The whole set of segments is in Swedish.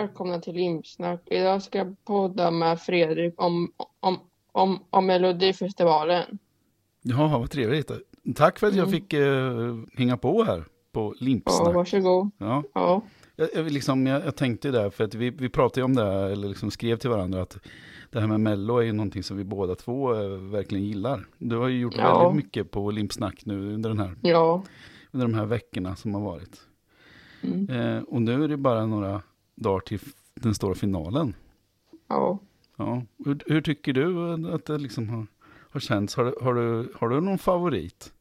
välkomna till Limsnack. Idag ska jag podda med Fredrik om, om, om, om Melodifestivalen. Ja, vad trevligt. Tack för att jag Mm. fick uh, hänga på här på Ja, Limpsnack. varsågod. Ja, Ja, jag, jag, liksom, jag, jag tänkte där, för att vi, vi pratade om det här, eller liksom skrev till varandra att det här med Mello är ju någonting som vi båda två eh, verkligen gillar. Du har ju gjort Ja. väldigt mycket på Limpsnack nu under, den här, ja. under de här veckorna som har varit. Mm. Eh, och nu är det bara några dagar till den stora finalen. ja. Ja. Hur, hur tycker du att det liksom har, har känts? Har, du- har, du, har du någon favorit?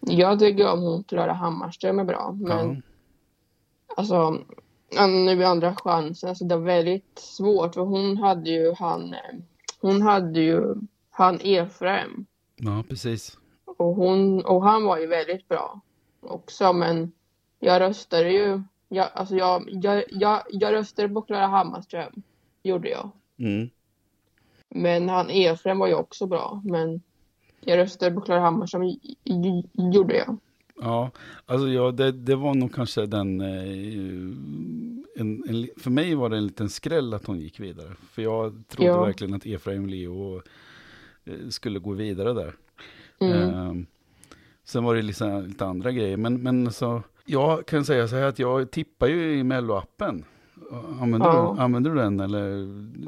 Jag tycker om hon Klara Hammarström är bra, men ja. alltså nu i andra chansen, alltså det var väldigt svårt för hon hade ju han, hon hade ju han Efraim ja, precis. och hon, och han var ju väldigt bra också, men jag röstade ju, jag, alltså jag, jag, jag, jag röstade på Klara Hammarström, gjorde jag. Mm. Men han Efraim var ju också bra, men jag röstade på Klara Hammarström, gjorde jag. Ja, alltså ja, det, det var nog kanske den, eh, en, en, för mig var det en liten skräll att hon gick vidare. För jag trodde Ja. verkligen att Efraim Leo eh, skulle gå vidare där. Mm. Ehm, sen var det liksom lite andra grejer, men, men så, jag kan säga så här att jag tippar ju i Mello-appen. Använder, Ja. du, använder du den eller?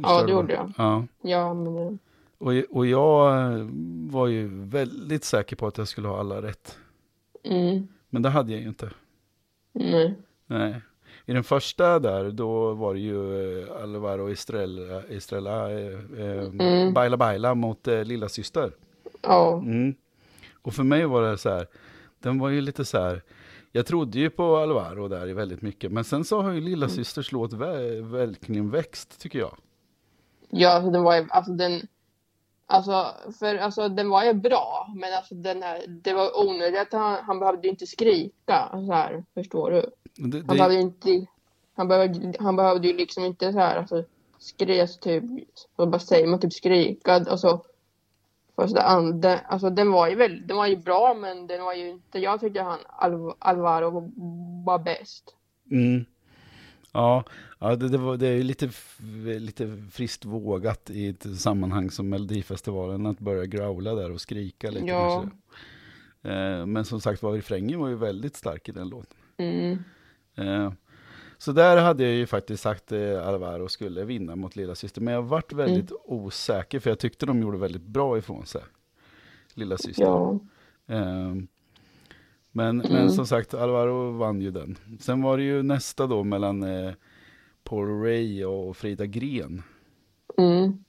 Ja, det gjorde jag. Ja. Ja, men Och, och jag eh, var ju väldigt säker på att jag skulle ha alla rätt. mm, Men det hade jag ju inte. nej. Nej. I den första där, då var det ju eh, Alvaro Estrella, Estrella eh, eh, Mm. Baila Baila mot eh, lilla syster. Ja, Mm. Och för mig var det så här, den var ju lite så här, jag trodde ju på Alvaro där i väldigt mycket, men sen så har ju lilla Mm. systers låt vä- verkligen växt tycker jag. ja, alltså den var ju, alltså den, alltså, för alltså den var ju bra, men alltså den här, det var onödigt att han, han behövde ju inte skrika så här, förstår du? Det, Han det, behövde ju inte, han behövde, han behövde ju liksom inte så här, alltså skres typ, vad bara säger man, typ skrika och and- den, alltså den var ju väl, den var ju bra, men den var ju inte, jag tycker han, Alv, Alvaro var, var bäst. mm. Ja, ja det, det, var, det är ju lite, lite friskt vågat i ett sammanhang som Melodifestivalen att börja growla där och skrika lite Ja. kanske. Eh, men som sagt var, refrängen var ju väldigt stark i den låten. Mm. Eh, så där hade jag ju faktiskt sagt eh, Alvaro skulle vinna mot lilla syster. Men jag varit väldigt osäker för jag tyckte de gjorde väldigt bra ifrån sig. Lilla syster. Ja. Eh, men, men Mm. som sagt, Alvaro vann ju den. Sen var det ju nästa då mellan eh, Paul Ray och Frida Gren. Mm.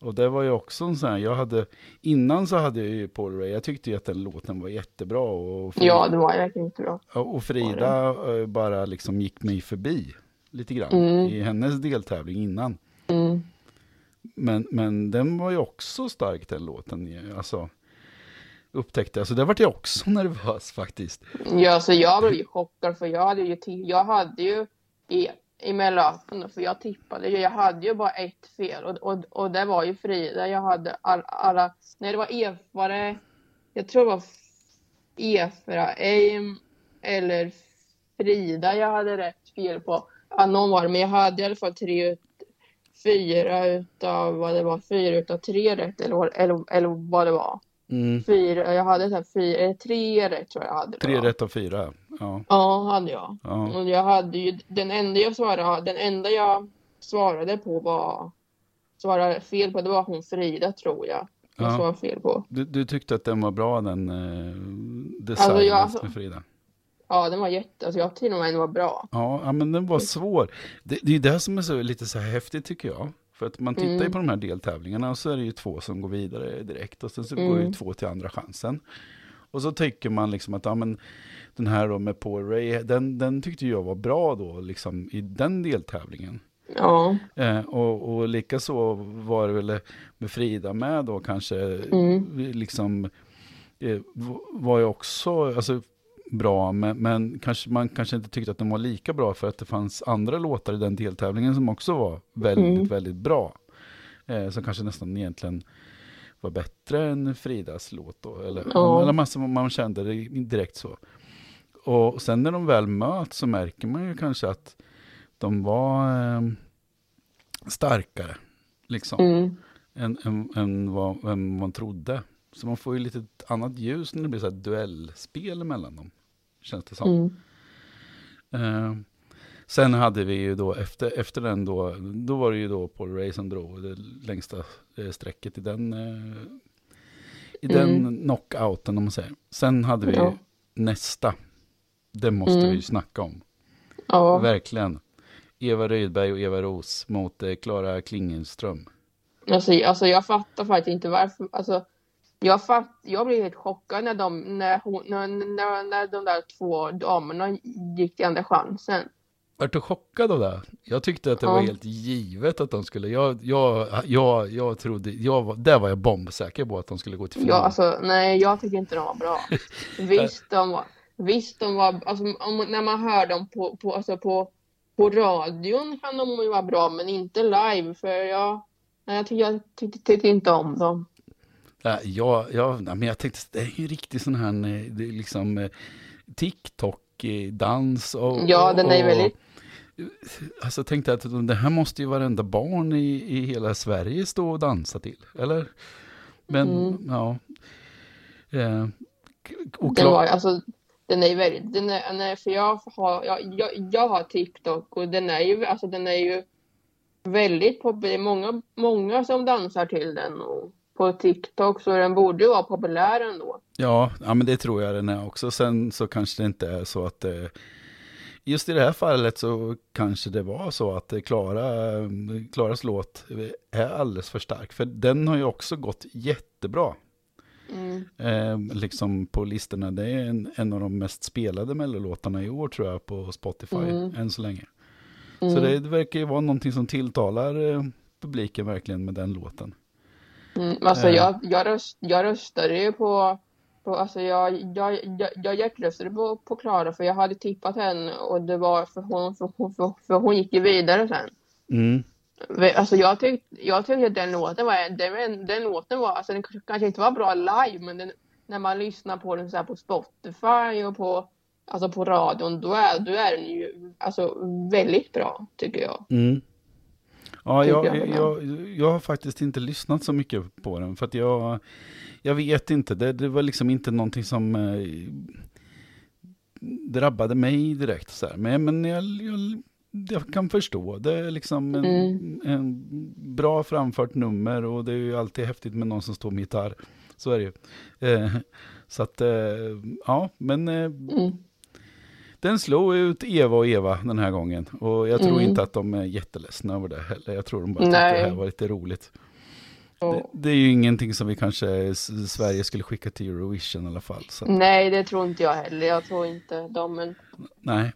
Och det var ju också en sån här, jag hade, innan så hade jag ju Paul Ray, jag tyckte ju att den låten var jättebra. Och Frida, ja, det var verkligen inte bra. och Frida eh, bara liksom gick mig förbi lite grann Mm. i hennes deltävling innan. Mm. Men, men den var ju också stark den låten, alltså upptäckte jag. Så där vart jag också nervös faktiskt. Ja, så jag blev ju chockad för jag hade ju, jag hade ju i, mellanlappen, för jag tippade ju, jag hade ju bara ett fel och, och, och det var ju Frida. Jag hade all, alla, nej det var E, var det, jag tror det var Efra, Aim eller Frida jag hade rätt fel på. Ja, någon var det, men jag hade i alla fall tre ut, fyra utav vad det var, fyra utav tre rätt eller, eller, eller vad det var. Mm. Fyra, jag hade så här fyra, eller tre rätt tror jag hade. Tre rätt av fyra. Ja, Ja, hade jag. ja. Och jag hade ju, den enda jag svarade, den enda jag svarade på var, svarade fel på, det var hon Frida tror jag. Jag Ja. svarade fel på. Du, du tyckte att den var bra den eh, designen Alltså, jag- med Frida? Ja, den var jätte, alltså jag tyckte den var bra. Ja, men den var svår. Det, det är det som är så, lite så här häftigt tycker jag. För att man tittar ju Mm. på de här deltävlingarna och så är det ju två som går vidare direkt och sen så Mm. går ju två till andra chansen. Och så tycker man liksom att ja, men, den här då med Paul Ray, den, den tyckte jag var bra då liksom i den deltävlingen. Ja. Eh, och, och likaså var det väl med Frida med då kanske, Mm. liksom, eh, var ju också alltså, bra, men, men kanske, man kanske inte tyckte att den var lika bra för att det fanns andra låtar i den deltävlingen som också var väldigt, Mm. väldigt bra. Eh, som kanske nästan egentligen var bättre än Fridas låt då, eller, Ja. eller massa, man kände det direkt så. Och sen när de väl möts så märker man ju kanske att de var eh, starkare, liksom, Mm. än, än, än vad än man trodde. Så man får ju lite annat ljus när det blir så här duellspel mellan dem, känns det som. Mm. Eh, sen hade vi ju då efter, efter den då, då var det ju då Paul Ray som drog det längsta eh, strecket i den, eh, i den Mm. knockouten om man säger. Sen hade vi Ja. nästa, det måste Mm. vi ju snacka om, Ja. verkligen. Eva Rydberg och Eva Ros mot eh, Klara Klingenström. Alltså, alltså jag fattar faktiskt inte varför. Alltså, jag, fatt, jag blev helt chockad när de, när, hon, när, när, när de där två damerna gick till andra chansen. Vart du chockad av det? Jag tyckte att det Ja. var helt givet att de skulle, jag, jag, jag, jag trodde, jag där var jag bombsäker på att de skulle gå till final. Ja, alltså, nej, jag tycker inte de var bra. Visst, de var, visst, de var, alltså, om, när man hör dem på, på, alltså, på, på radion kan de ju vara bra, men inte live, för jag, nej, jag tycker, jag tyckte, tyckte inte om dem. Ja, ja, ja, nej, men jag tänkte, det är ju riktigt sån här, eh, det är liksom eh, TikTok-dans och... Ja, den är väldigt, Alltså tänkte att det här måste ju varenda barn i, i hela Sverige stå och dansa till, eller? Men, Mm. ja. Eh, och den var, alltså, den är ju väldigt, den är, nej, för jag har, jag, jag, jag har TikTok och den är ju, alltså den är ju väldigt populär, många, många som dansar till den och på TikTok så den borde ju vara populär ändå. Ja, ja, men det tror jag den är också. Sen så kanske det inte är så att eh, just i det här fallet så kanske det var så att eh, Klara, Klaras låt är alldeles för stark. För den har ju också gått jättebra. Mm. Eh, liksom på listorna. Det är en, en av de mest spelade mellolåtarna i år tror jag på Spotify Mm. än så länge. Mm. Så det, det verkar ju vara någonting som tilltalar eh, publiken verkligen med den låten. Mm, alltså Eh. jag, jag, röst, jag röstade ju på, på alltså jag, jag, jag, jag hjärtröstade på, på Klara för jag hade tippat henne och det var för hon, för, hon- för, för hon gick ju vidare sen. Mm. Alltså jag tyckte, jag tyckte att den låten var, den, den låten var, alltså den kanske- kanske inte var bra live men den, när man lyssnar på den så här på Spotify och på, alltså på radion då är, då är den ju alltså väldigt bra tycker jag. Mm. Ja, jag, jag jag, har faktiskt inte lyssnat så mycket på den. För att jag, jag vet inte, det, det var liksom inte någonting som eh, drabbade mig direkt. Så här. Men, men jag, jag, jag kan förstå, det är liksom en, Mm. en bra framfört nummer och det är ju alltid häftigt med någon som står med gitarr. Så är det ju. Eh, så att, eh, ja, men eh, Mm. Den slog ut Eva och Eva den här gången. Och jag tror Mm. inte att de är jätteledsna över det heller. Jag tror de bara tyckte det här var lite roligt. Det, det är ju ingenting som vi kanske Sverige skulle skicka till Eurovision i alla fall. Så, nej det tror inte jag heller, jag tror inte de men nej.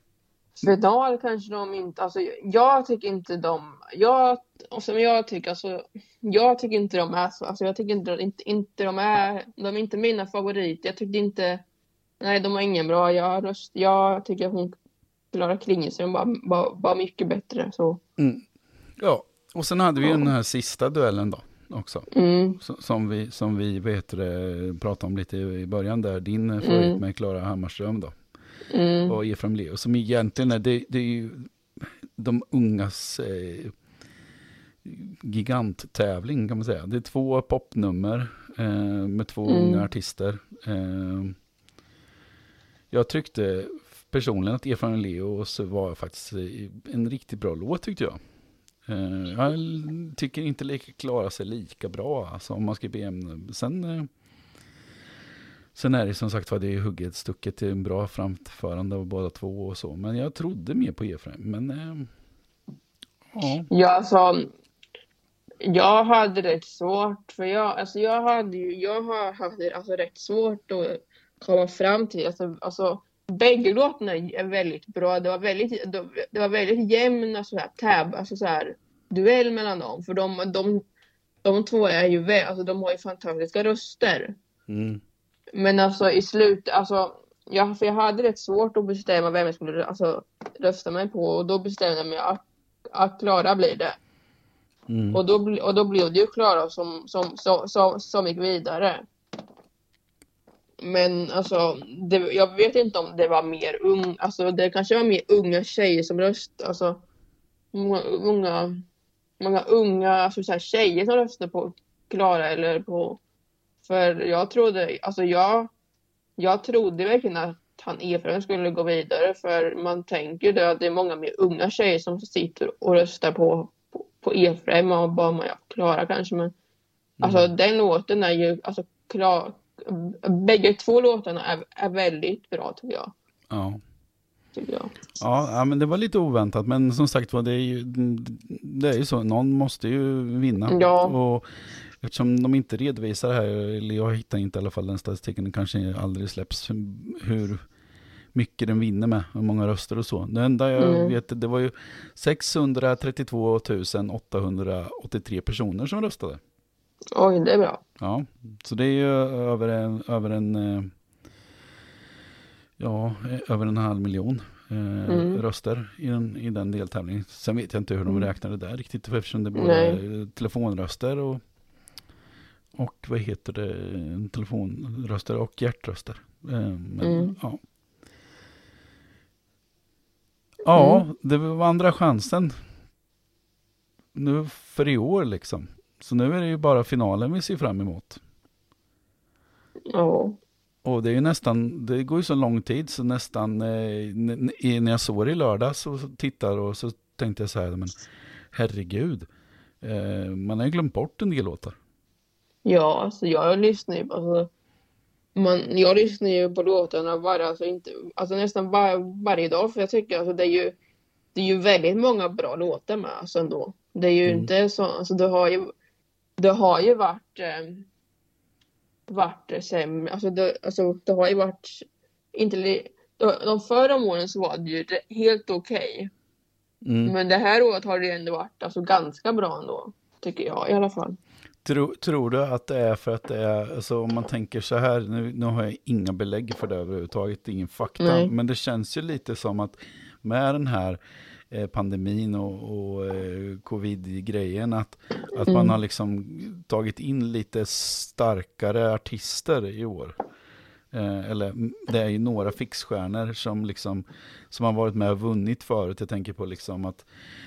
Final kanske de inte, alltså jag tycker inte de, jag, och som jag tycker, alltså jag tycker inte de är så, alltså jag tycker inte, inte, inte de är, de är inte mina favoriter, jag tyckte inte, nej de var ingen bra, jag, röst, jag tycker hon, Klara Klingenström var, var, var mycket bättre så. Mm. Ja, och sen hade vi ju Ja. den här sista duellen då också. Mm, Som vi, som vi vet pratade om lite i början där. Din eh, favorit Mm. med Klara Hammarström då. mm, och Efraim Leo, som egentligen är, det, det är ju de ungas eh, giganttävling kan man säga. Det är två popnummer eh, med två Mm. unga artister. Eh, jag tyckte personligen att Efraim Leo var faktiskt en riktigt bra låt tyckte jag. Eh, jag tycker inte lika klara sig lika bra alltså, om man ska be sen eh, Sen är det som sagt var det är hugget stucket till en bra framförande av båda två och så. Men jag trodde mer på Efraim. Men eh, ja. ja alltså jag hade rätt svårt för jag, alltså jag hade ju, jag har haft det, alltså rätt svårt att komma fram till, alltså, alltså bägge låtarna är väldigt bra, det var väldigt, det var väldigt jämna så här tab, alltså så här duell mellan dem, för de, de, de två är ju, alltså de har ju fantastiska röster. Mm. Men alltså i slut, alltså, jag, för jag hade rätt svårt att bestämma vem jag skulle alltså, rösta mig på och då bestämde jag mig att, att Klara blir det. Mm. Och då, och då blev det ju Klara som, som, som, som, som gick vidare. Men alltså, det, jag vet inte om det var mer ung, alltså det kanske var mer unga tjejer som röst, alltså många, många, många unga alltså så här, tjejer som röstar på Klara eller på... För jag trodde, alltså jag, jag trodde verkligen att han Efraim skulle gå vidare för man tänker då att det är många mer unga tjejer som sitter och röstar på, på, på Efraim och bara man ja, Klara kanske men alltså Mm. den låten är ju alltså klar, bägge två låtarna är, är väldigt bra tycker jag. Ja. Tycker jag. Ja, ja, men det var lite oväntat. Men som sagt var, det är ju, det är ju så. Någon måste ju vinna. Ja. Och eftersom de inte redovisar det här, eller jag hittar inte i alla fall den statistiken, det kanske aldrig släpps hur mycket den vinner med, hur många röster och så. Det enda jag Mm. vet, det var ju 632 883 personer som röstade. Oj, det är bra. Ja, så det är ju över en, över en, eh, ja, över en halv miljon eh, Mm. röster i den, i den deltävlingen. Sen vet jag inte hur de Mm. räknade där riktigt, eftersom det både Nej. är telefonröster och, och vad heter det, telefonröster och hjärtröster. Eh, men, Mm. ja. Ja, Mm. det var andra chansen. Nu för i år liksom. Så nu är det ju bara finalen vi ser fram emot. Ja. Och det är ju nästan, det går ju så lång tid så nästan, eh, när jag såg det i lördag så tittar och så tänkte jag så här, men herregud, eh, man har ju glömt bort en del låtar. Ja, alltså jag lyssnar ju alltså, man, jag lyssnar ju på låtarna bara, alltså inte, alltså nästan var, varje dag för jag tycker alltså det är ju det är ju väldigt många bra låtar med alltså ändå. Det är ju Mm. inte så, alltså det har ju det har ju varit eh, varit sämre, alltså det, alltså det har ju varit inte de, förra åren så var det ju helt okej. Mm. Men det här året har det ändå varit alltså ganska bra ändå, tycker jag i alla fall. Tror, tror du att det är för att det är, alltså om man tänker så här, nu, nu har jag inga belägg för det överhuvudtaget, ingen fakta, Nej. men det känns ju lite som att med den här pandemin och, och eh, covid-grejen, att, att man Mm. har liksom tagit in lite starkare artister i år. Eh, eller det är ju några fixstjärnor som liksom som har varit med och vunnit förut. Jag tänker på liksom att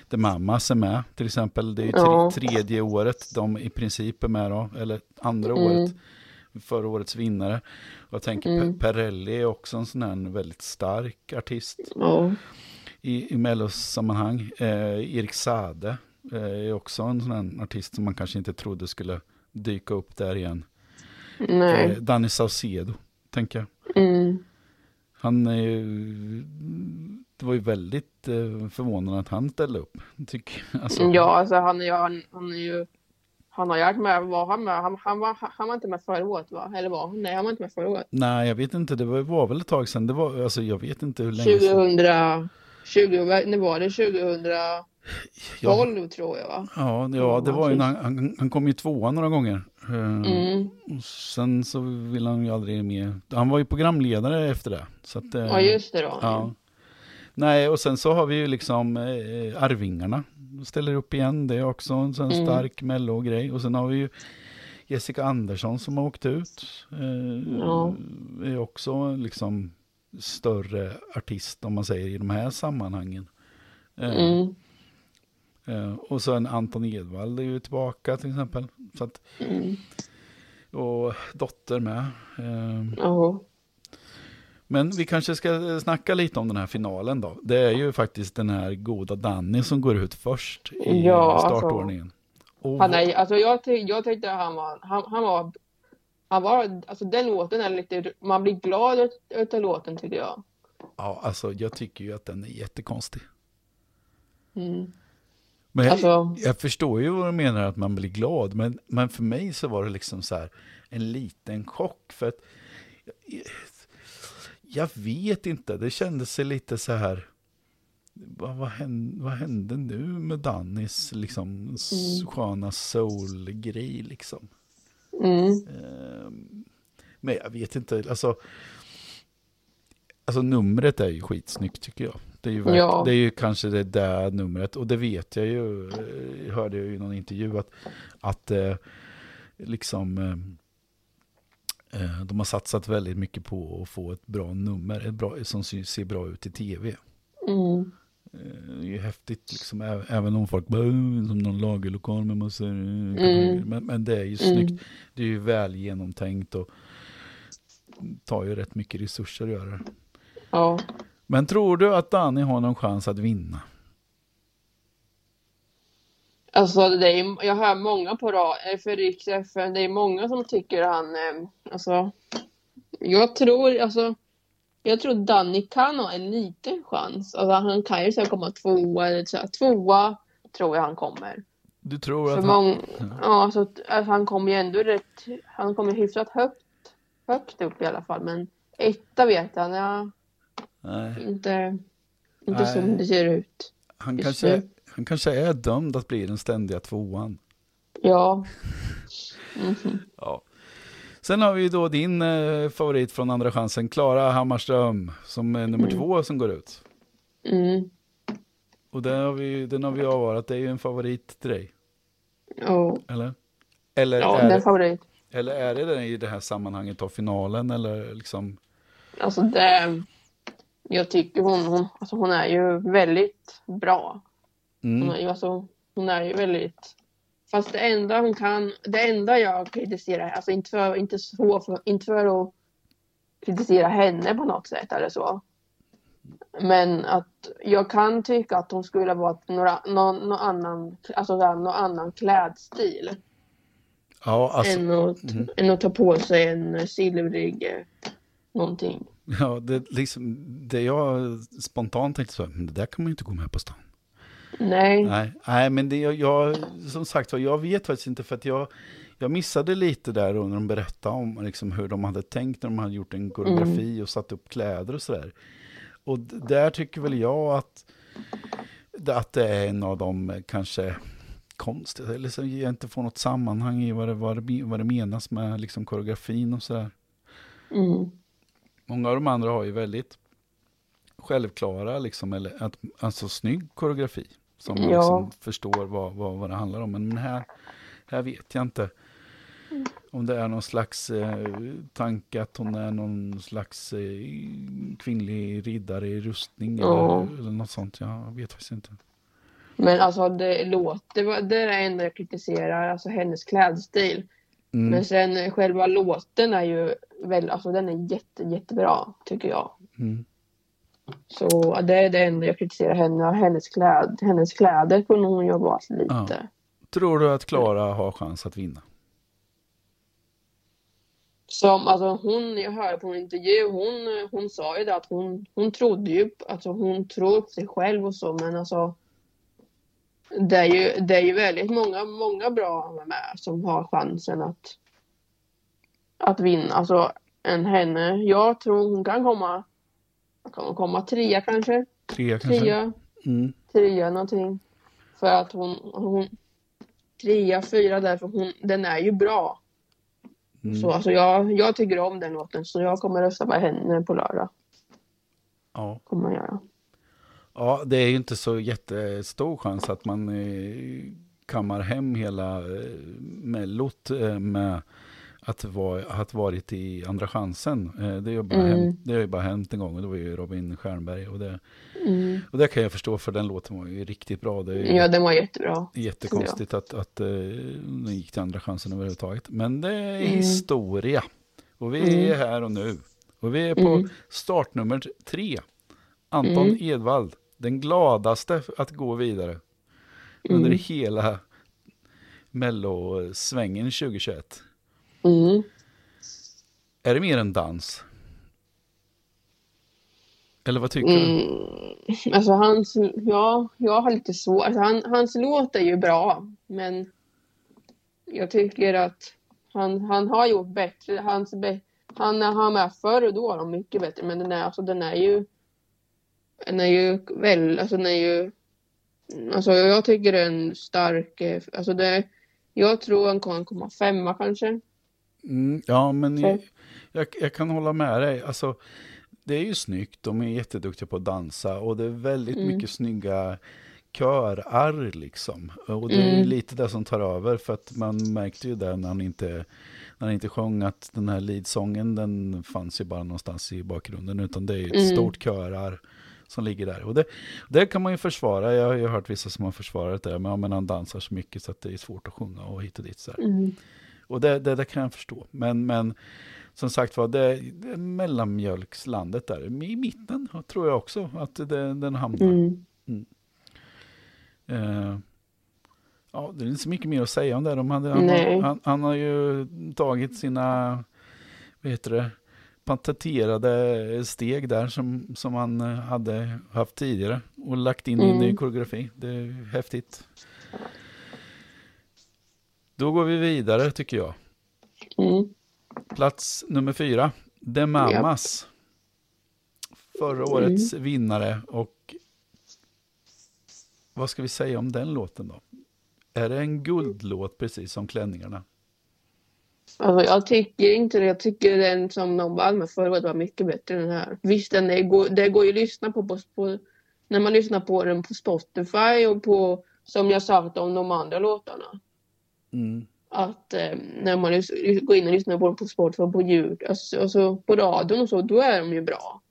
The Mamas är med till exempel. Det är ju tre, Ja. tredje året de i princip är med då. Eller andra Mm. året. Förra årets vinnare. Och jag tänker Mm. Pe- Perrelli är också en sån här väldigt stark artist Ja. I, i mellosammanhang. Eh, Erik Sade eh, är också en sån här artist som man kanske inte trodde skulle dyka upp där igen. Nej. Eh, Danny Saucedo, tänker jag. Mm. Han är ju, det var ju väldigt eh, förvånande att han ställde upp. Tycker, alltså, Ja, alltså han är han, han är ju, han har ju varit med, var han med? Han, han, var, han var inte med förra året va? Eller var han? Nej, han var inte med förra året. Nej, jag vet inte, det var, var väl ett tag sedan. Det var, alltså, jag vet inte hur länge sedan. 2000, 20, när var det? 2012 Ja, tror jag va? ja, ja, det var ju, han, han, kom ju tvåa några gånger. Eh, Mm. och sen så ville han ju aldrig med. Han var ju programledare efter det. Så att, eh, Ja, just det då. Ja. Nej, och sen så har vi ju liksom eh, Arvingarna. Ställer upp igen, det är också en sån Mm. stark mello-grej. Och sen har vi ju Jessica Andersson som har åkt ut. Eh, Ja. Är också liksom större artist om man säger i de här sammanhangen. Eh, Mm. eh, och sen Anton Edvall är ju tillbaka till exempel. Så att, Mm. och Dotter med. Eh, Ja. Men vi kanske ska snacka lite om den här finalen då. Det är ju faktiskt den här goda Danny som går ut först i Ja, alltså. startordningen. Och, Han är, alltså jag, jag tyckte han var, han, han var, han var, alltså den låten är lite, man blir glad ut- utav låten tycker jag. ja, alltså, jag tycker ju att den är jättekonstig. Mm. Men jag, Alltså, jag förstår ju vad du menar att man blir glad. Men, men för mig så var det liksom så här en liten chock. För att jag, jag vet inte, det kändes sig lite så här. Vad, vad, hände, vad hände nu med Dannys liksom Mm. sköna soul-grej liksom? mm, Ehm, Men jag vet inte, alltså. Alltså numret är ju skitsnyggt tycker jag. Det är ju, verk, Ja. det är ju kanske det där numret. Och det vet jag ju, eh, hörde jag ju i någon intervju att, att eh, liksom eh, de har satsat väldigt mycket på att få ett bra nummer, ett bra, som ser bra ut i tv. mm, Det är ju häftigt liksom. Även om folk bara, "Uh, som någon lagerlokal med massor. eh, Men, men det är ju snyggt. Mm. Det är ju väl genomtänkt och tar ju rätt mycket resurser att göra det. Ja. Men tror du att Danny har någon chans att vinna? Alltså det är, jag hör många på rad, för Riks FN, det är många som tycker han, eh, alltså, jag tror, alltså, jag tror Danny kan ha en liten chans. Alltså han kan ju säkert komma tvåa eller så här, tvåa tror jag han kommer. Du tror För att han... ja, alltså, att han kommer ju ändå rätt, han kommer hyfsat högt, högt upp i alla fall, men etta vet han, ja, Nej, inte, inte Nej. som det ser ut. han, kanske, han kanske är dömd att bli den ständiga tvåan. Ja. Mhm. Ja. Sen har vi då din eh, favorit från Andra chansen, Klara Hammarström, som är nummer Mm. två som går ut. Mm. Och den har vi, den har vi avvarat, det är ju en favorit till dig, Ja, eller? Eller, ja är, det är favorit. Eller är det den i det här sammanhanget av finalen, eller liksom? Alltså det, jag tycker hon, hon, alltså hon är ju väldigt bra. Hon Mm. är ju, alltså, hon är ju väldigt, fast det enda hon kan, det enda jag kritiserar, alltså inte för, inte så, för, inte för att kritisera henne på något sätt eller så. Men att jag kan tycka att hon skulle vara några, någon, någon annan, alltså någon annan klädstil. Ja, alltså, än, att, mhm. än att ta på sig en silvrig eh, någonting. ja, det, liksom, det jag spontant tänkte så, men det där kan man ju inte gå med på stan. Nej. Nej, nej men det, jag, jag, som sagt jag vet faktiskt inte för att jag, jag missade lite där när de berättade om liksom, hur de hade tänkt när de hade gjort en koreografi och satt upp kläder och sådär. Och där tycker väl jag att, att det är en av de eh, kanske konstiga, eller så jag inte får något sammanhang i vad det, vad det, vad det menas med liksom koreografin och sådär. Mm. Många av de andra har ju väldigt självklara, liksom, eller att, alltså snygg koreografi. Som man Ja. liksom förstår vad, vad, vad det handlar om. Men här, här vet jag inte. Om det är någon slags eh, tanke att hon är någon slags eh, kvinnlig riddare i rustning Ja. eller, eller något sånt. Jag vet faktiskt inte. Men alltså det låter, det är det enda jag kritiserar, alltså hennes klädstil. Mm. Men sen själva låten är ju väl, alltså den är jätte, jättebra tycker jag. Mm. Så det är det enda jag kritiserar henne, hennes, kläd, hennes kläder kunde hon jobbat lite. Tror du att Klara har chans att vinna? Som, alltså hon, jag hörde på en intervju, hon, hon sa ju det att hon, hon trodde ju, alltså hon tror på sig själv och så, men alltså det är ju, det är ju väldigt många, många bra med som har chansen att, att vinna. Alltså en henne, jag tror hon kan komma, kan hon komma trea kanske? Tre kanske? Trea, Mm. trea någonting. För att hon, hon trea, fyra därför hon, den är ju bra. Mm. Så alltså jag, jag tycker om den låten så jag kommer rösta på henne på lördag. Ja. Kommer jag göra. Ja, det är ju inte så jättestor chans att man eh, kammar hem hela eh, mellot eh, med att, vara, att varit i Andra chansen. Eh, det, ju bara Mm. hänt, det har ju bara hänt en gång och det var ju Robin Stjernberg. Och det, Mm. och det kan jag förstå för den låten var ju riktigt bra. Det ju Ja, den var jättebra. jättekonstigt att, att den gick till Andra chansen överhuvudtaget. Men det är Mm. historia. Och vi är här och nu. Och vi är på Mm. startnummer tre. Anton Mm. Edvald, den gladaste att gå vidare under Mm. hela mellosvängen 2021. Mm. Är det mer en dans? Eller vad tycker du? Mm. Alltså hans, ja, jag har lite svårt. Alltså han, hans låt är ju bra, men jag tycker att han, han har gjort bättre. Hans, han har med förr, då var de mycket bättre, men den är, alltså, den är ju den är ju väl, alltså den är ju Alltså jag tycker det är en stark, eh, alltså det, jag tror kan komma femma kanske. Mm, ja, men jag, jag, jag kan hålla med dig. Alltså, det är ju snyggt, de är jätteduktiga på att dansa och det är väldigt Mm. mycket snygga körar liksom. Och det är Mm. lite det som tar över för att man märkte ju det när han inte, när han inte sjöng att den här leadsången den fanns ju bara någonstans i bakgrunden utan det är ett Mm. stort körar som ligger där. Och det, det kan man ju försvara. Jag har ju hört vissa som har försvarat det. Men, men han dansar så mycket så att det är svårt att sjunga och hit och dit. Så Mm. Och det, det, det kan jag förstå. Men, men som sagt var, det, det mellanmjölkslandet där, i mitten tror jag också att det, den hamnar. Mm. Eh, ja, det är inte så mycket mer att säga om det. De hade, han, han, han har ju tagit sina, vad heter det, patenterade steg där som, som han eh, hade haft tidigare och lagt in i Mm. ny koreografi. Det är häftigt. Då går vi vidare tycker jag. Mm. Plats nummer fyra, The Mamas. Förra årets Mm. vinnare och vad ska vi säga om den låten då? Är det en guldlåt precis som klänningarna? Alltså, jag tycker inte det. Jag tycker den som de vann med förra året var mycket bättre än den här. Visst, den är, går, det går ju att lyssna på, på, på när man lyssnar på den på Spotify och på, som jag sagt om de andra låtarna. Mm. Att eh, när man går in och lyssnar på dem på Spotify, på ljud, alltså, alltså på radion och så, då är de ju bra.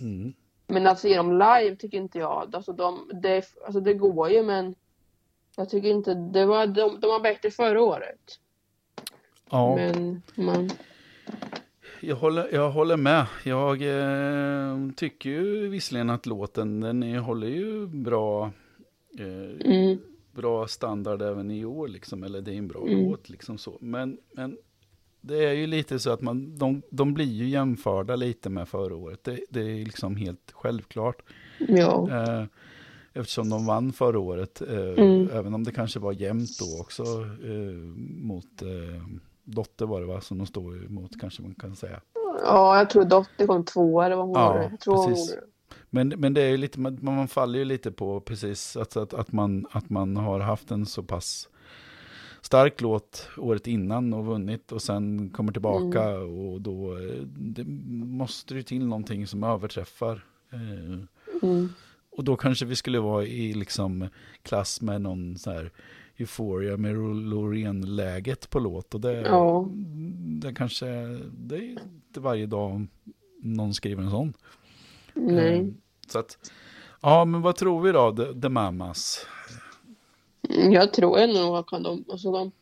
Mm. Men att se dem live tycker inte jag. Alltså, de, det, alltså det går ju men jag tycker inte, det var, de, de var bättre förra året. Ja, Men man, jag håller, jag håller med. Jag eh, tycker ju visserligen att låten, den håller ju bra, eh, mm, bra standard även i år liksom, eller det är en bra Mm. låt liksom så. Men, men det är ju lite så att man, de, de blir ju jämförda lite med förra året. Det, det är liksom helt självklart. ja. Eh, eftersom de vann förra året, eh, Mm. även om det kanske var jämnt då också eh, mot eh, Dotter var det va, som de stod emot kanske man kan säga. Ja, jag tror Dotter kom tvåa eller vad hon Ja, gjorde. Jag tror hon precis. det. Men, men det är ju lite, man, man faller ju lite på precis att, att, att, man, att man har haft en så pass stark låt året innan och vunnit och sen kommer tillbaka Mm. och då det måste ju till någonting som överträffar. Eh, Mm. och då kanske vi skulle vara i liksom klass med någon så här Euphoria med Loreen-läget på låt och det, Ja. det kanske, det är inte varje dag någon skriver en sån. Nej. Eh, Så att, ja men vad tror vi då, The, the Mamas? Jag tror ändå att kan de, alltså de,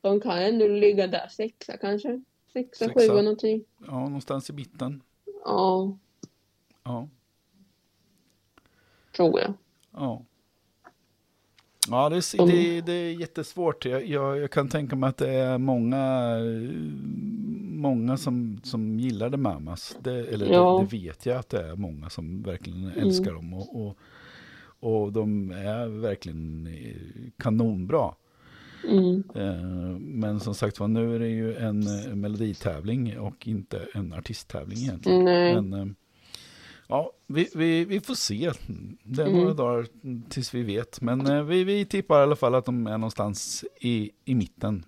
de kan ändå ligga där sexa kanske. Sexa, Sexa. sjua någonting. Ja, någonstans i mitten. Ja, Ja, tror jag. ja. Ja, det är, Mm. det, det är jättesvårt. Jag, jag, jag kan tänka mig att det är många, många som, som gillar The Mamas. Det, eller Ja. det, det vet jag att det är många som verkligen Mm. älskar dem. Och, och, och de är verkligen eh, kanonbra. Mm. Eh, Men som sagt var, nu är det ju en eh, meloditävling och inte en artisttävling egentligen. Nej. Men ja, vi, vi, vi får se. Det är Mm. några dagar tills vi vet. Men eh, vi, vi tippar i alla fall att de är någonstans i, i mitten.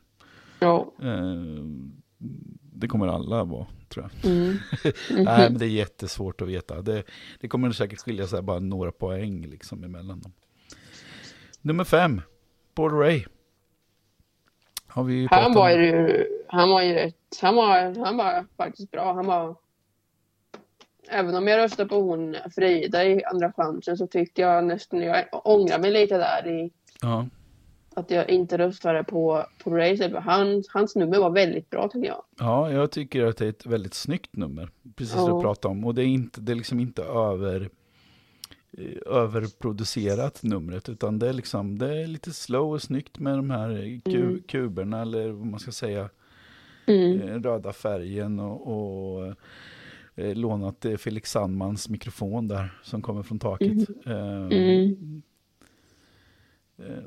Ja. Eh, Det kommer alla vara, tror jag. Mm. Nej, men det är jättesvårt att veta. Det, det kommer säkert skilja sig bara några poäng liksom emellan dem. Nummer fem, Paul Ray. Har vi Han var ju, han var ju rätt, han var, han var faktiskt bra. Han var, även om jag röstade på hon Frida i andra chansen så tyckte jag nästan, jag ångrar mig lite där i Ja, att jag inte röstade på, på Razer. För hans, hans nummer var väldigt bra tycker jag. ja, jag tycker att det är ett väldigt snyggt nummer. Precis Ja. du pratade om. Och det är, inte, det är liksom inte över, eh, överproducerat numret. Utan det är, liksom, det är lite slow och snyggt med de här ku, Mm. kuberna. Eller vad man ska säga. Mm. eh, röda färgen och, och eh, lånat eh, Felix Sandmans mikrofon där som kommer från taket. Eh, Mm. eh,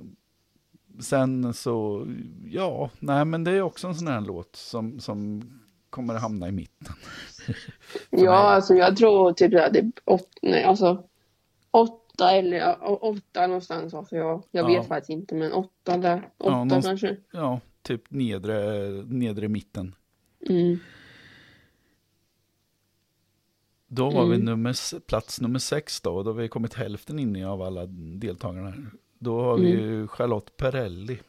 sen så, ja, nej men det är också en sån här låt som, som kommer att hamna i mitten. Ja, alltså jag tror typ att det är åt, nej, alltså, åtta eller ja, åtta någonstans. Alltså jag, jag Ja. vet faktiskt inte, men åtta där. Åtta någonstans- kanske. Ja, typ nedre, nedre mitten. Mm. Då var vi Mm. nummer, s- plats nummer sex då, och då har vi kommit hälften in i av alla deltagarna. Då har vi Mm. ju Charlotte Perrelli.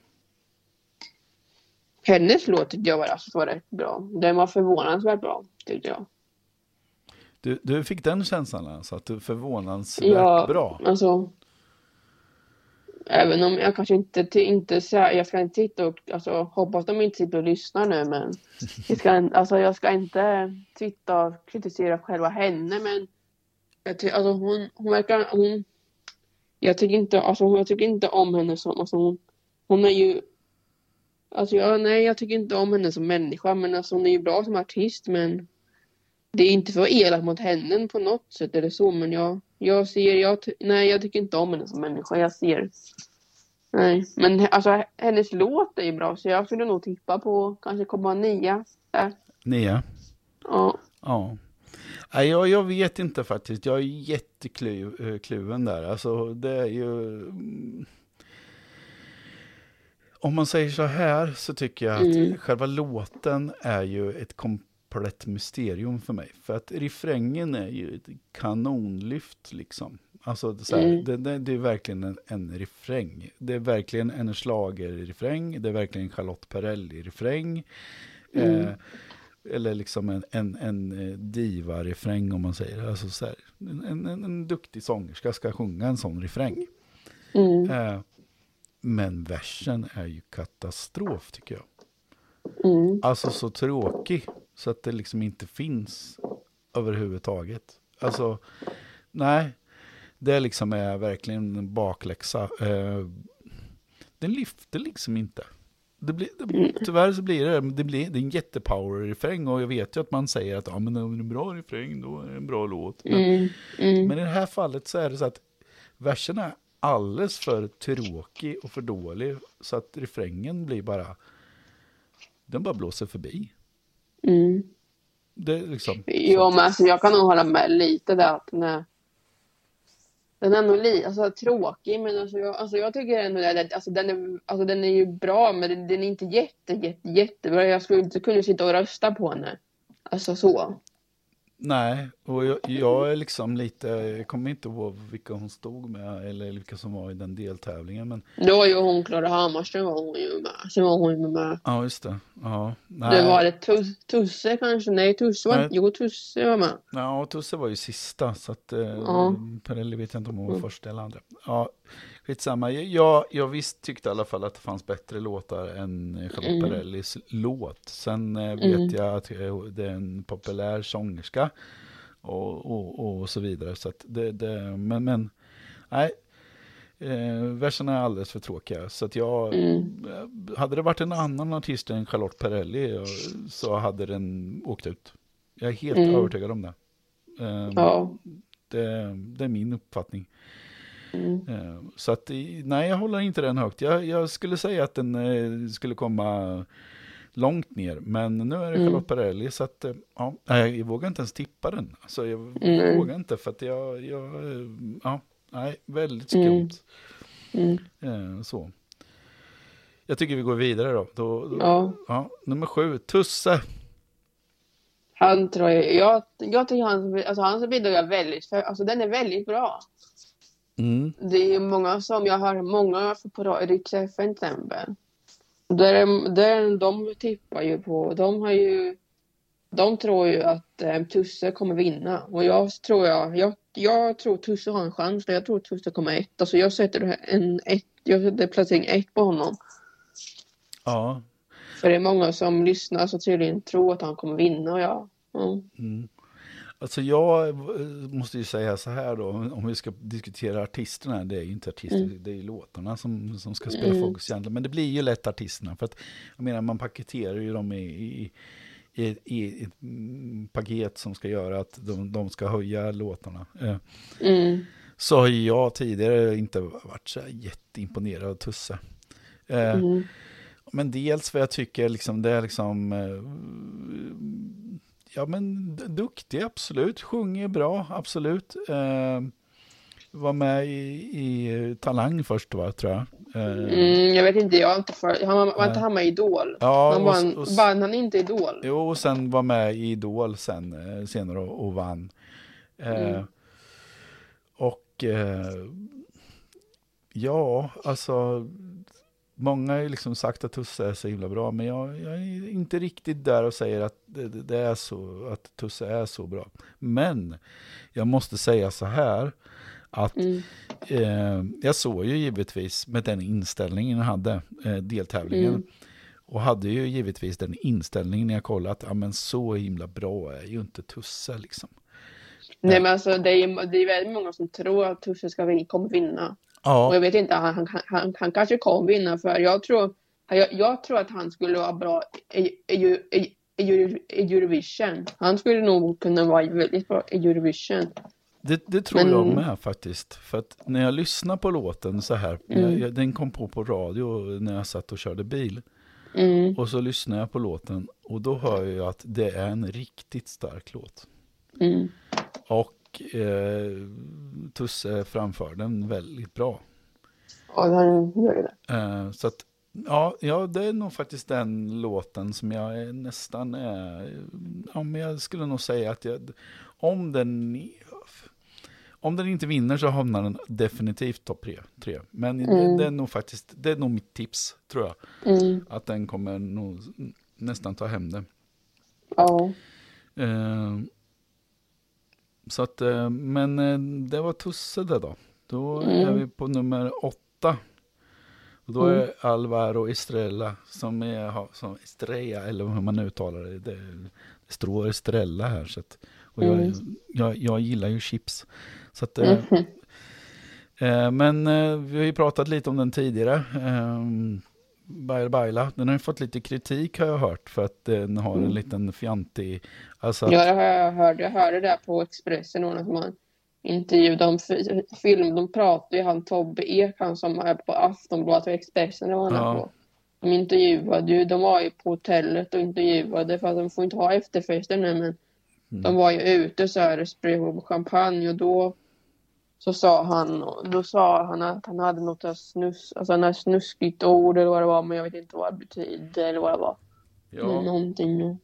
Hennes låt tyckte jag var, alltså, var rätt bra. Den var förvånansvärt bra, tyckte jag. Du, du fick den känslan alltså, att du förvånansvärt Ja, bra? alltså. Även om jag kanske inte, inte jag ska inte sitta och, alltså hoppas de inte sitter och lyssnar nu men. Jag ska, alltså, jag ska inte sitta och kritisera själva henne men. Jag ty, alltså hon, hon verkar, hon. Jag tycker inte, alltså jag tycker inte om henne som, alltså hon, hon är ju. Alltså jag, nej jag tycker inte om henne som människa men alltså hon är ju bra som artist men. Det är inte för att vara elak mot henne på något sätt eller så men jag, jag ser, jag, nej jag tycker inte om henne som människa. Jag ser. Nej, men alltså hennes låt är ju bra så jag skulle nog tippa på kanske komma nia. Där. Nia? Ja. Ja. Nej, jag, jag vet inte faktiskt. Jag är jättekluven där. Alltså, det är ju... mm. Om man säger så här så tycker jag att Mm. själva låten är ju ett komplett mysterium för mig. För att refrängen är ju ett kanonlyft liksom. Alltså så här, Mm. det, det, det är verkligen en, en refräng. Det är verkligen en schlagerrefräng. Det är verkligen en Charlotte Perrelli-refräng. Mm. Eh, eller liksom en, en, en eh, diva-refräng om man säger. Alltså så här, en, en, en duktig sångerska ska sjunga en sån refräng. Mm. Eh, men versen är ju katastrof tycker jag. Mm. Alltså så tråkig så att det liksom inte finns överhuvudtaget. Alltså, nej. Det liksom är verkligen en bakläxa. Eh, den lyfter liksom inte. Det blir, det, tyvärr så blir det, det, blir, det är en jättepower-refräng och jag vet ju att man säger att ja, men om det är en bra refräng då är det en bra låt. Men, Mm. Mm. men i det här fallet så är det så att versen är alldeles för tråkig och för dålig så att refrängen blir bara, den bara blåser förbi. Mm. Det liksom, Jo, men alltså, jag kan nog hålla med lite där att den är, den är nog li, alltså, tråkig, men alltså, jag, alltså, jag tycker ändå att alltså, den, är, alltså, den är ju bra, men den, den är inte jätte, jätte, jättebra. Jag skulle inte kunna sitta och rösta på henne. Alltså så. Nej, och jag, jag är liksom lite, jag kommer inte ihåg vilka hon stod med eller vilka som var i den deltävlingen, men Då var ju hon Klara Hammarström var hon ju med. Sen var hon ju med. ja, just det. Ja, nej. Det var det Tus- Tusse kanske? Nej, Tusse var Nej. Jo, Tusse var med. Ja, Tusse var ju sista, så att eh, Ja. Perrelli vet jag inte om hon var Mm. första eller andra. Ja, skitsamma. Jag, jag visst tyckte i alla fall att det fanns bättre låtar än Charlotte Mm. Perrellis låt. Sen eh, vet Mm. jag att eh, det är en populär sångerska och, och, och så vidare. Så det, det, men, men nej, eh, verserna är alldeles för tråkiga. Så att jag, Mm. hade det varit en annan artist än Charlotte Perrelli eh, så hade den åkt ut. Jag är helt Mm. övertygad om det. Eh, Ja. det. Det är min uppfattning. Mm. Eh, Så att, nej, jag håller inte den högt. Jag, jag skulle säga att den eh, skulle komma långt ner, men nu är det Mm. Charlotte Perrelli, så att, eh, ja, jag vågar inte ens tippa den. Alltså, jag Mm. vågar inte, för att jag, jag ja, nej, väldigt Mm. skumt. Mm. Eh, så. Jag tycker vi går vidare då. då, då Ja. ja, nummer sju, Tusse. Han tror jag, jag, jag tycker hans, alltså hans bidrag är väldigt, för, alltså den är väldigt bra. Mm. Det är många som, jag har många på Rix FM till exempel. Där, där de tippar ju på, de har ju, de tror ju att eh, Tusse kommer vinna. Och jag tror jag, jag, jag tror Tusse har en chans, jag tror Tusse kommer ett. Alltså jag sätter en ett, jag sätter placering ett på honom. Ja, För det är många som lyssnar så tydligen tror att han kommer vinna och jag, ja. Mm. Alltså jag eh, måste ju säga så här då, om vi ska diskutera artisterna, det är ju inte artister, Mm. det är ju låtarna som, som ska spela Mm. fokus egentligen. Men det blir ju lätt artisterna, för att jag menar man paketerar ju dem i, i, i, i ett mm, paket som ska göra att de, de ska höja låtarna. Eh, Mm. Så har ju jag tidigare inte varit så jätteimponerad av Tusse. Eh, Mm. men dels för jag tycker liksom det är liksom ja men duktig absolut, sjunger bra absolut. Eh, var med i, i Talang först va, tror jag. Eh, Mm, jag vet inte, jag har inte för, han var, var inte han med i Idol? Ja, han och, vann, och, vann han inte Idol? jo, och sen var med i Idol sen, eh, senare och, och vann. Eh, Mm. Och eh, ja, alltså många har ju liksom sagt att Tusse är så himla bra, men jag, jag är inte riktigt där och säger att det, det, är så, att Tusse är så bra. Men jag måste säga så här, att Mm. eh, jag såg ju givetvis med den inställningen jag hade, eh, deltävlingen, Mm. och hade ju givetvis den inställningen när jag kollade att ja, men så himla bra är ju inte Tusse liksom. Nej men alltså det är, det är väldigt många som tror att Tusse ska vin, kommer vinna. Och Ja, jag vet inte, han, han, han, han kanske kommer vinna för jag tror, jag, jag tror att han skulle vara bra i, i, i, i, Eurovision. Han skulle nog kunna vara väldigt bra i Eurovision. det, det tror Men- jag med faktiskt. För att när jag lyssnar på låten så här, Mm. jag, den kom på på radio när jag satt och körde bil. Mm, Och så lyssnar jag på låten och då hör jag att det är en riktigt stark låt. mm, Och eh, Tusse framför den väldigt bra. och han gör ju det. Eh, så att, ja, ja, det är nog faktiskt den låten som jag är nästan är, ja, men jag skulle nog säga att jag, om den, om den inte vinner så hamnar den definitivt topp tre, tre. Men Mm. det, det är nog faktiskt, det är nog mitt tips tror jag. Mm, Att den kommer nog nästan ta hem det. ja. Eh, så att, eh, men eh, det var Tusse det då. Då är Mm. vi på nummer åtta. Och då är Alvaro Estrella som är, som Estrella, eller hur man uttalar det. Det, det står Estrella här. Så att, och jag, Mm. jag, jag gillar ju chips. Så att, eh, Mhm. eh, men eh, vi har ju pratat lite om den tidigare. Eh, Baila Baila, den har ju fått lite kritik har jag hört för att den har en Mm. liten fjantig, alltså att, Ja, det har jag hört. Jag hörde det på Expressen, någon som har intervjuat om fi- film. De pratade ju han Tobbe Ek, han som är på Aftonbladet och Expressen, det var han Ja. på. De intervjuade ju, de var ju på hotellet och intervjuade för att de får inte ha efterfester nu men Mm. de var ju ute så här och spred champagne och då så sa han, då sa han att han hade något snus, alltså en snuskigt ord eller vad det var men jag vet inte vad det betyder eller vad det var. ja, Någonting.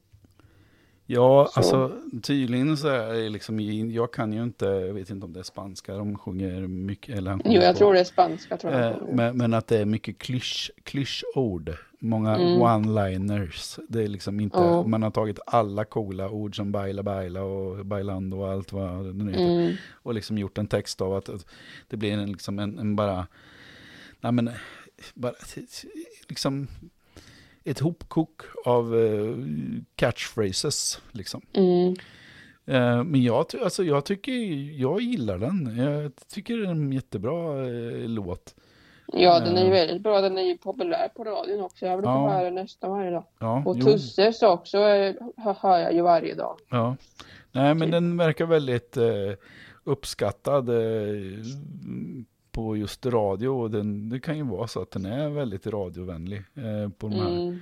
Ja Så. alltså tydligen så är det liksom, jag kan ju inte, jag vet inte om det är spanska de sjunger mycket, eller Jo, jag på. tror det är spanska tror jag. Eh, men, men att det är mycket klysch, klyschord, många Mm. one-liners. Det är liksom inte, Ja. man har tagit alla coola ord som baila baila och bailando och allt vad det nu heter. Mm. Och liksom gjort en text av att, att det blir en, liksom en, en bara, nej men, bara, liksom ett hopkok av eh, catchphrases liksom. Mm. Eh, men jag, alltså, jag tycker, jag gillar den. Jag tycker det är en jättebra eh, låt. Ja, den är ju Ja. väldigt bra. Den är ju populär på radion också. Jag brukar Ja. höra den nästan varje dag. Ja, Och jo. Tusses också eh, hör hör jag ju varje dag. Ja. Nej, men Typ. den verkar väldigt eh, uppskattad eh, på just radio. Och den, det kan ju vara så att den är väldigt radiovänlig eh, på de här. Mm.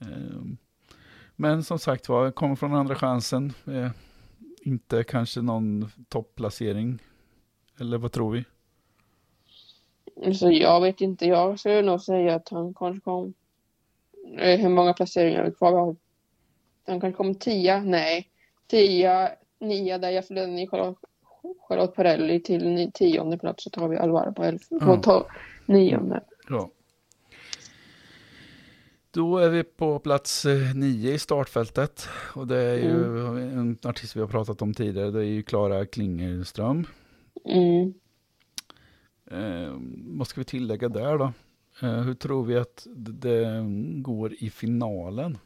Eh, men som sagt var, kommer från andra chansen. Eh, inte kanske någon topplacering. Eller vad tror vi? Så jag vet inte. Jag skulle nog säga att han kanske kom... Eh, Hur många placeringar vi kvar? Har- Han kanske kom tia? Nej. Tia, nia där jag förlorade Charlotte, Perrelli till tionde plats så tar vi Alvaro på, elf, på Ja. to- nionde. Ja. Då är vi på plats eh, nio i startfältet. Och det är ju en artist vi har pratat om tidigare. Det är ju Klara Klingerström. Mm. Eh, vad ska vi tillägga där då? Eh, hur tror vi att det, det går i finalen?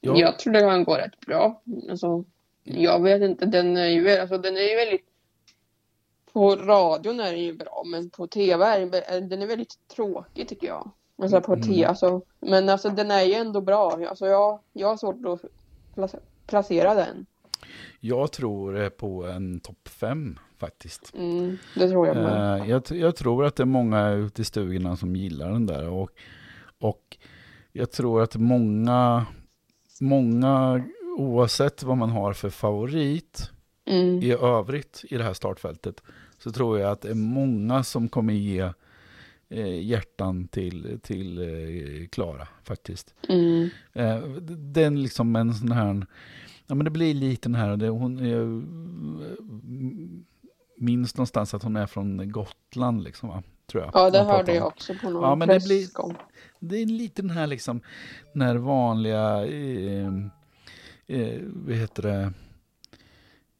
Ja. Jag tror att han går rätt bra. Alltså, jag vet inte, den är ju, alltså, den är ju väldigt... På radion är den ju bra, men på tv är den, vä- den är väldigt tråkig tycker jag. Alltså på Mm. tv, alltså, men alltså den är ju ändå bra. Alltså jag, jag har svårt att plac- placera den. Jag tror eh, på en topp fem faktiskt. Mm, det tror jag med. Eh, jag, jag tror att det är många ute i stugorna som gillar den där. Och, och jag tror att många, många, oavsett vad man har för favorit Mm, i övrigt i det här startfältet, så tror jag att det är många som kommer ge eh, hjärtan till till eh, Klara faktiskt. mm, Eh, den liksom en sån här, ja men det blir lite den här, det, hon jag minns någonstans att hon är från Gotland liksom va, Tror jag. Ja, det hörde jag också på någon Ja, men det blir-. Det är lite den här liksom, den här vanliga, eh, eh, vad heter det,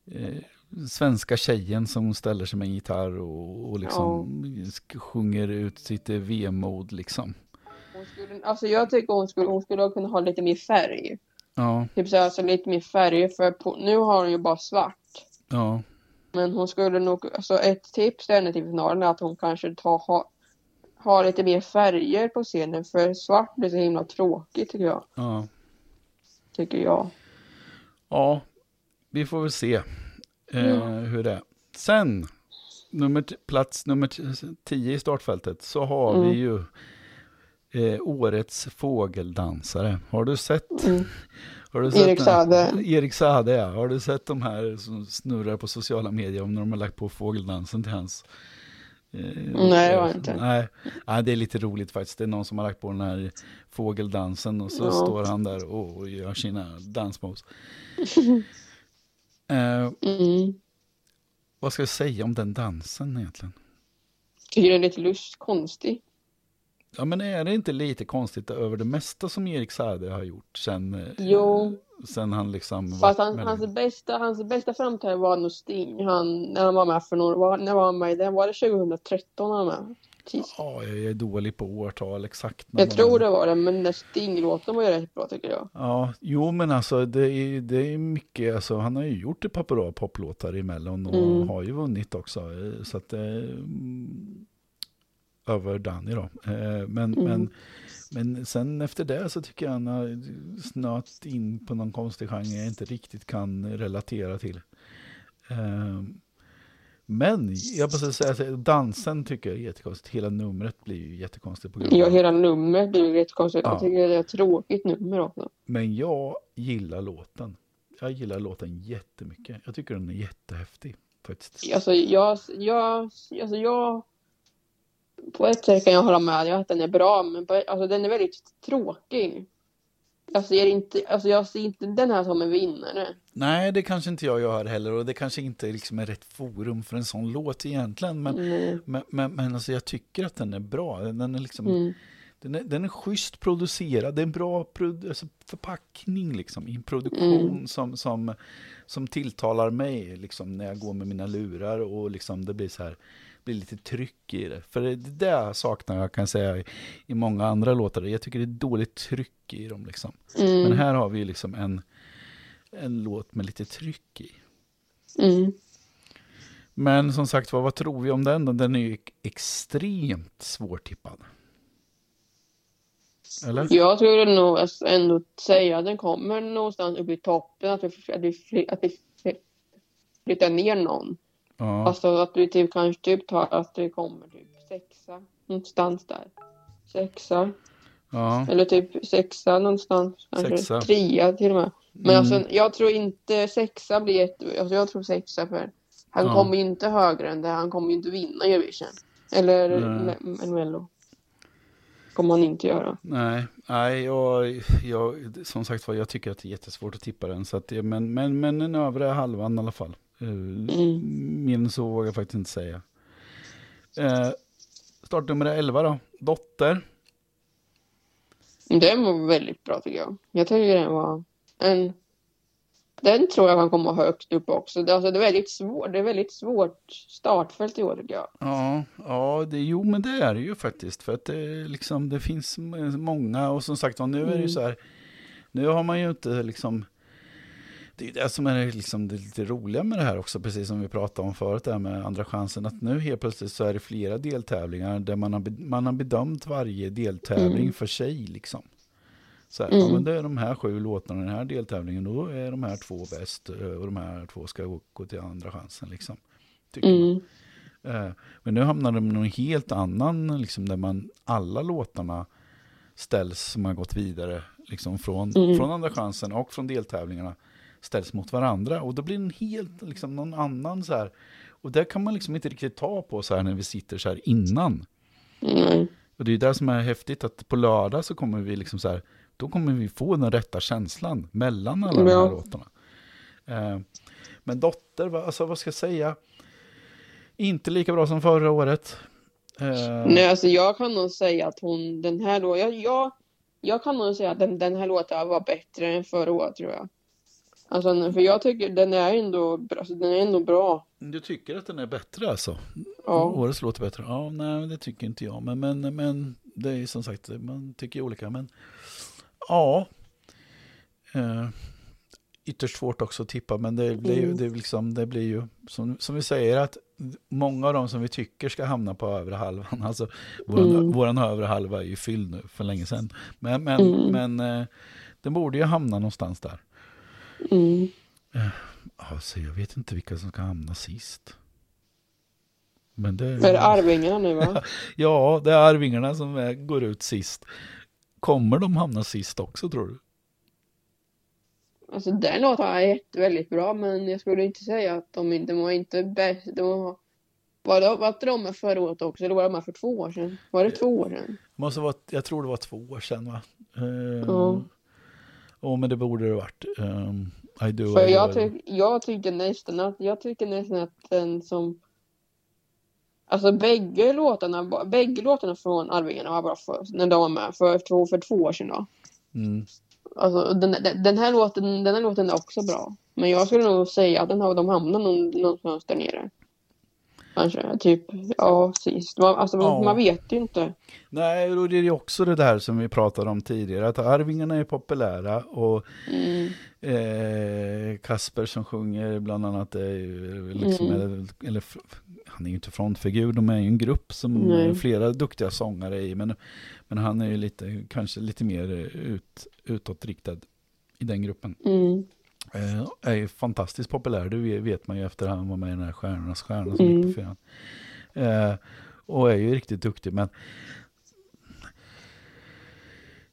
eh, svenska tjejen som ställer sig med en gitarr och, och liksom sk- sjunger ut sitt eh, vemod liksom. Hon skulle, alltså jag tycker hon skulle, hon skulle kunna ha lite mer färg. Ja, Typ så alltså lite mer färg, för på, nu har hon ju bara svart. ja, Men hon skulle nog, alltså ett tips till henne till finalen är att hon kanske tar, ha, har lite mer färger på scenen, för svart blir så himla tråkigt tycker jag. ja. Tycker jag. Ja, vi får väl se eh, Ja. hur det är. Sen, nummer, plats nummer t- 10 i startfältet, så har Mm. vi ju eh, årets fågeldansare. Har du sett? Mm. Har du sett Erik Saade. Erik Saade, ja. Har du sett de här som snurrar på sociala medier om när de har lagt på fågeldansen till hans? Eh, Nej, det jag inte. Nej, nej, det är lite roligt faktiskt. Det är någon som har lagt på den här fågeldansen och så Ja. står han där och, gör sina dansmoves. eh, Mm. vad ska jag säga om den dansen egentligen? Tycker det är lite lust, konstigt. Ja, men är det inte lite konstigt över det mesta som Erik Saade har gjort sen, eh, Jo. sen han liksom Fast han, med- hans bästa, hans bästa framträdande var nog Sting. Han, när han var med för några, var, när var han med i det? Var det 2013 han var med? Tis- Ja, jag är dålig på årtal exakt. Jag tror det var det, men den där Sting-låten var ju rätt bra tycker jag. Ja, jo men alltså det är, det är mycket, alltså han har ju gjort ett par bra poplåtar i Mellon och Mm. har ju vunnit också. eh, Så att det är mm, över Danny då. Eh, Men, Mm. men, men sen efter det så tycker jag han har snöat in på någon konstig genre jag inte riktigt kan relatera till. Eh, Men jag måste säga att dansen tycker jag är jättekonstigt. Hela numret blir ju jättekonstigt på grund Ja, av hela numret blir ju rätt konstigt. Ja. Jag tycker det är ett tråkigt nummer också. Men jag gillar låten. Jag gillar låten jättemycket. Jag tycker den är jättehäftig faktiskt. Alltså jag, jag, alltså jag på ett sätt kan jag hålla med dig att den är bra, men på, alltså den är väldigt tråkig. Jag ser inte, alltså jag ser inte den här som en vinnare. Nej, det kanske inte jag gör heller och det kanske inte liksom är rätt forum för en sån låt egentligen. Men, Mm. men, men, men alltså jag tycker att den är bra. Den är, liksom, Mm. den är, den är schysst producerad. Det är en bra produ- alltså förpackning liksom, i en produktion Mm. som, som, som tilltalar mig liksom, när jag går med mina lurar och liksom, det blir så här blir lite tryck i det. För det, det där saknar jag kan säga i, många andra låtar. Jag tycker det är dåligt tryck i dem. Liksom. Mm. Men här har vi liksom en, en låt med lite tryck i. Mm. Men som sagt vad, vad tror vi om den då? Den är ju extremt svårtippad. Eller? Jag skulle nog ändå säga att den kommer någonstans upp i toppen, att vi, att vi, att vi fly- flyttar ner någon. Ja, Alltså att vi typ kanske typ tar att det kommer typ sexa någonstans där. Sexa. ja. Eller typ sexa någonstans. Kanske Sexa. trea till och med. Men Mm. alltså jag tror inte sexa blir jätte... Alltså jag tror sexa för han Ja. kommer inte högre än det. Han kommer ju inte vinna Eurovision. Eller en Mello. Kommer han inte göra. Nej, nej jag, jag, som sagt var, jag tycker att det är jättesvårt att tippa den. Så att det, men, men, men den övre halvan i alla fall. Mm. Än så vågar jag faktiskt inte säga. Uh, startnummer 11 då, Dotter. Den var väldigt bra tycker jag. Jag tycker den var en... Den tror jag kan komma högt upp också. Det, alltså, det är väldigt svårt. Det är väldigt svårt startfält i år tycker jag. Ja, ja det, jo men det är det ju faktiskt. För att det, liksom, det finns många och som sagt nu är det ju Mm. så här. Nu har man ju inte liksom det är det som är liksom det lite roliga med det här också, precis som vi pratade om förut, det här med andra chansen, att nu helt plötsligt så är det flera deltävlingar där man har, man har bedömt varje deltävling Mm. för sig. Liksom. Så här, Mm. ja, men det är de här sju låtarna i den här deltävlingen, då är de här två bäst eh, och de här två ska gå- till andra chansen. Liksom, tycker man. Mm. Eh, Men nu hamnar de i någon helt annan, liksom, där man alla låtarna ställs som har gått vidare liksom, från, Mm. från andra chansen och från deltävlingarna ställs mot varandra. Och då blir det en helt, liksom, någon annan så här. Och det kan man liksom inte riktigt ta på så här när vi sitter så här innan. Mm. Och det är ju det som är häftigt att på lördag så kommer vi liksom så här, då kommer vi få den rätta känslan mellan alla de Ja. här låtarna. Eh, men Dotter, alltså vad ska jag säga? Inte lika bra som förra året. Eh, Nej, alltså jag kan nog säga att hon, den här låten, jag, jag, jag kan nog säga att den, den här låten var bättre än förra året tror jag. Alltså, för jag tycker den är ändå, bra- alltså, den är ändå bra. Du tycker att den är bättre alltså? Ja. Årets låt är bättre? Ja, nej, det tycker inte jag. Men, men, men det är som sagt, man tycker olika. Men ja, eh, ytterst svårt också att tippa. Men det blir ju, Mm. det liksom, det blir ju som, som vi säger att många av dem som vi tycker ska hamna på övre halvan, alltså våran, Mm. våran övre halva är ju fylld nu för länge sedan. Men, men, Mm. men eh, den borde ju hamna någonstans där. Mm. Alltså, jag vet inte vilka som ska hamna sist. Men det... Är det Arvingarna nu va? Ja, det är Arvingarna som är, går ut sist. Kommer de hamna sist också tror du? Alltså den låten är jätte- väldigt bra men jag skulle inte säga att de inte var inte bäst. De var, var, de, var inte de med förra året också eller var de med för två år sedan? Var det två år sedan? Måste vara, jag tror det var två år sedan va? Uh, Ja, men det borde det varit. Um, I do, För I jag, do. tyck, jag tycker nästan att, jag tycker nästan att den som Alltså bägge låtarna, bägge låtarna från Arvingarna var bra för, när de var med för två, för två år sedan då. Mm. Alltså den, den, den här låten, den här låten är också bra. Men jag skulle nog säga att den har, de hamnar någon, någonstans där nere. Kanske, typ, ja sist. Man, alltså Ja. man vet ju inte. Nej, och det är ju också det där som vi pratade om tidigare, att Arvingarna är populära och Mm, eh, Kasper som sjunger bland annat är ju liksom, Mm. eller, eller han är ju inte frontfigur, de är ju en grupp som Nej. är flera duktiga sångare i, men, men han är ju lite, kanske lite mer ut, utåtriktad i den gruppen. mm, är ju fantastiskt populär, det vet man ju efter han var med i den här Stjärnornas stjärna som Mm. gick på fyran. Eh, och är ju riktigt duktig, men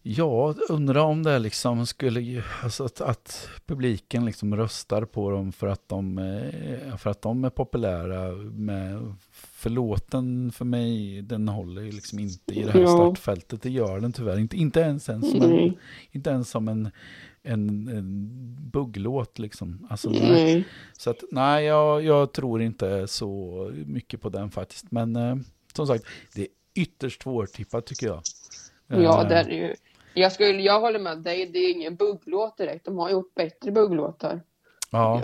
Ja, undrar om det liksom skulle, alltså att, att publiken liksom röstar på dem för att de, eh, för att de är populära. Med, för låten för mig, den håller ju liksom inte i det här Ja. startfältet. Det gör den tyvärr inte. Inte ens, ens som en, inte ens som en, en, en bugglåt liksom. Alltså, nej. Så att nej, jag, jag tror inte så mycket på den faktiskt. Men eh, som sagt, det är ytterst svårtippat tycker jag. Ja, Eh, det är det ju. Jag, skulle, jag håller med dig, det är ingen bugglåt direkt. De har gjort bättre bugglåtar. ja,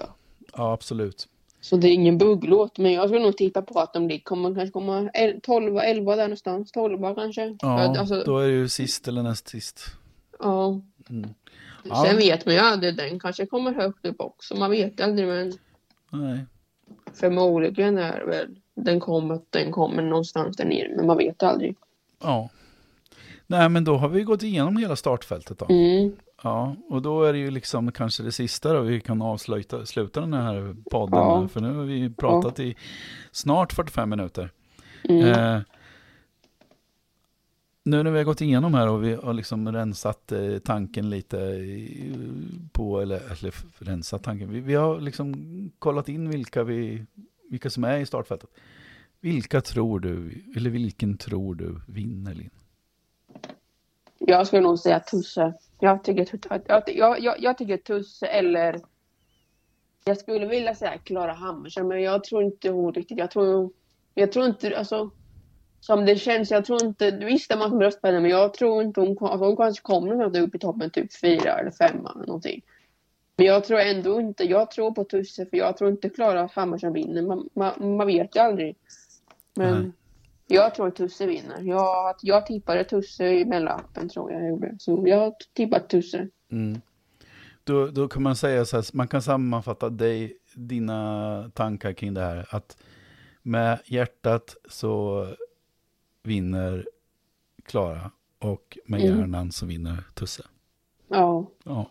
Ja. absolut. Så det är ingen bugglåt, men jag skulle nog tippa på att de kommer kanske komma el- 12, 11 där någonstans. 12 kanske. Ja, alltså, då är det ju sist eller näst sist. ja. Mm. Ja. Sen vet man ju aldrig, den kanske kommer högt upp också. Man vet aldrig, men Nej. förmodligen är väl den kommer, den kommer någonstans där nere, men man vet aldrig. Ja. Nej, men då har vi gått igenom hela startfältet då. Mm. Ja, och då är det ju liksom kanske det sista då vi kan avsluta sluta den här podden Ja. för nu har vi pratat i snart 45 minuter. Mm. Eh, nu när vi har gått igenom här och vi har liksom rensat eh, tanken lite på, eller, eller rensat tanken, vi, vi har liksom kollat in vilka, vi, vilka som är i startfältet. Vilka tror du, eller vilken tror du vinner Linn? Jag skulle nog säga Tusse. Jag tycker, jag, jag, jag, jag tycker Tusse eller jag skulle vilja säga Klara Hammarström, men jag tror inte hon riktigt. Jag tror, jag tror inte, alltså som det känns, jag tror inte, visst är man som röst på henne, men jag tror inte hon, alltså hon kanske kommer att upp i toppen typ fyra eller femma eller någonting. Men jag tror ändå inte, jag tror på Tusse för jag tror inte Klara Hammarström vinner. Man, man, man vet ju aldrig. Men Nej. jag tror Tusse vinner. Jag, jag tippade Tusse i mellanappen tror jag gjorde. Så jag tippar Tusse. Mm. Då, då kan man säga så här, man kan sammanfatta dig, dina tankar kring det här, att med hjärtat så vinner Klara och med Mm. hjärnan så vinner Tusse. Ja. Ja.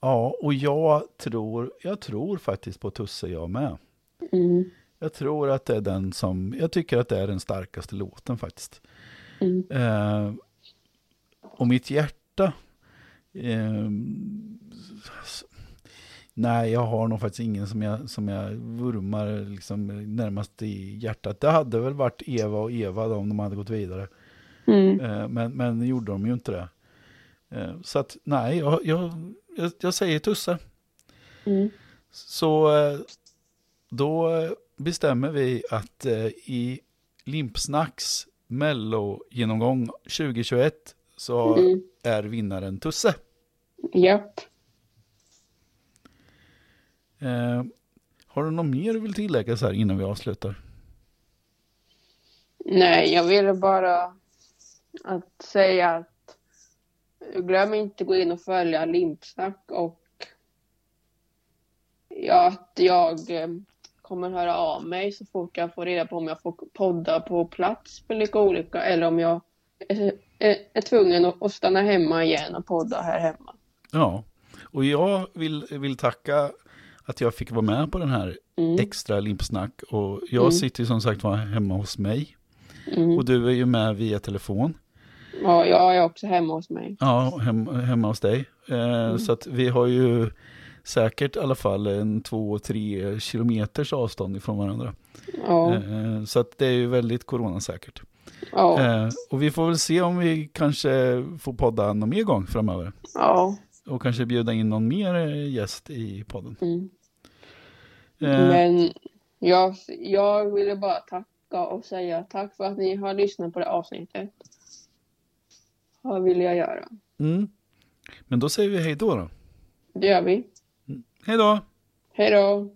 ja, och jag tror, jag tror faktiskt på Tusse jag med. Mm. Jag tror att det är den som, jag tycker att det är den starkaste låten faktiskt. Mm. Eh, och mitt hjärta, eh, nej jag har nog faktiskt ingen som jag, som jag vurmar liksom närmast i hjärtat. Det hade väl varit Eva och Eva då, om de hade gått vidare. Mm. Eh, men, men gjorde de ju inte det. Eh, så att nej, jag, jag, jag, jag säger Tusse. Mm. Så eh, då bestämmer vi att i Limpsnacks mello-genomgång 2021 så Mm. är vinnaren Tusse. Japp. Eh, har du något mer du vill tillägga så här innan vi avslutar? Nej, jag ville bara att säga att glöm inte gå in och följa Limpsnack och ja, att jag eh, kommer höra av mig så fort jag får reda på om jag får podda på plats med lika olika eller om jag är, är, är tvungen att, att stanna hemma igen och podda här hemma. Ja, och jag vill, vill tacka att jag fick vara med på den här Mm. extra limpsnack. Och jag Mm. sitter ju som sagt var hemma hos mig. Mm. Och du är ju med via telefon. Ja, jag är också hemma hos mig. Ja, hem, hemma hos dig. Eh, Så att vi har ju säkert i alla fall en två, tre kilometers avstånd ifrån varandra. Ja, Eh, så att det är ju väldigt coronasäkert. ja, Eh, och vi får väl se om vi kanske får podda någon mer gång framöver. ja. Och kanske bjuda in någon mer eh, gäst i podden. Mm. Eh, Men jag, jag ville bara tacka och säga tack för att ni har lyssnat på det avsnittet. Vad vill jag göra? mm. Men då säger vi hej då då. Det gör vi. Hej då! Hej då!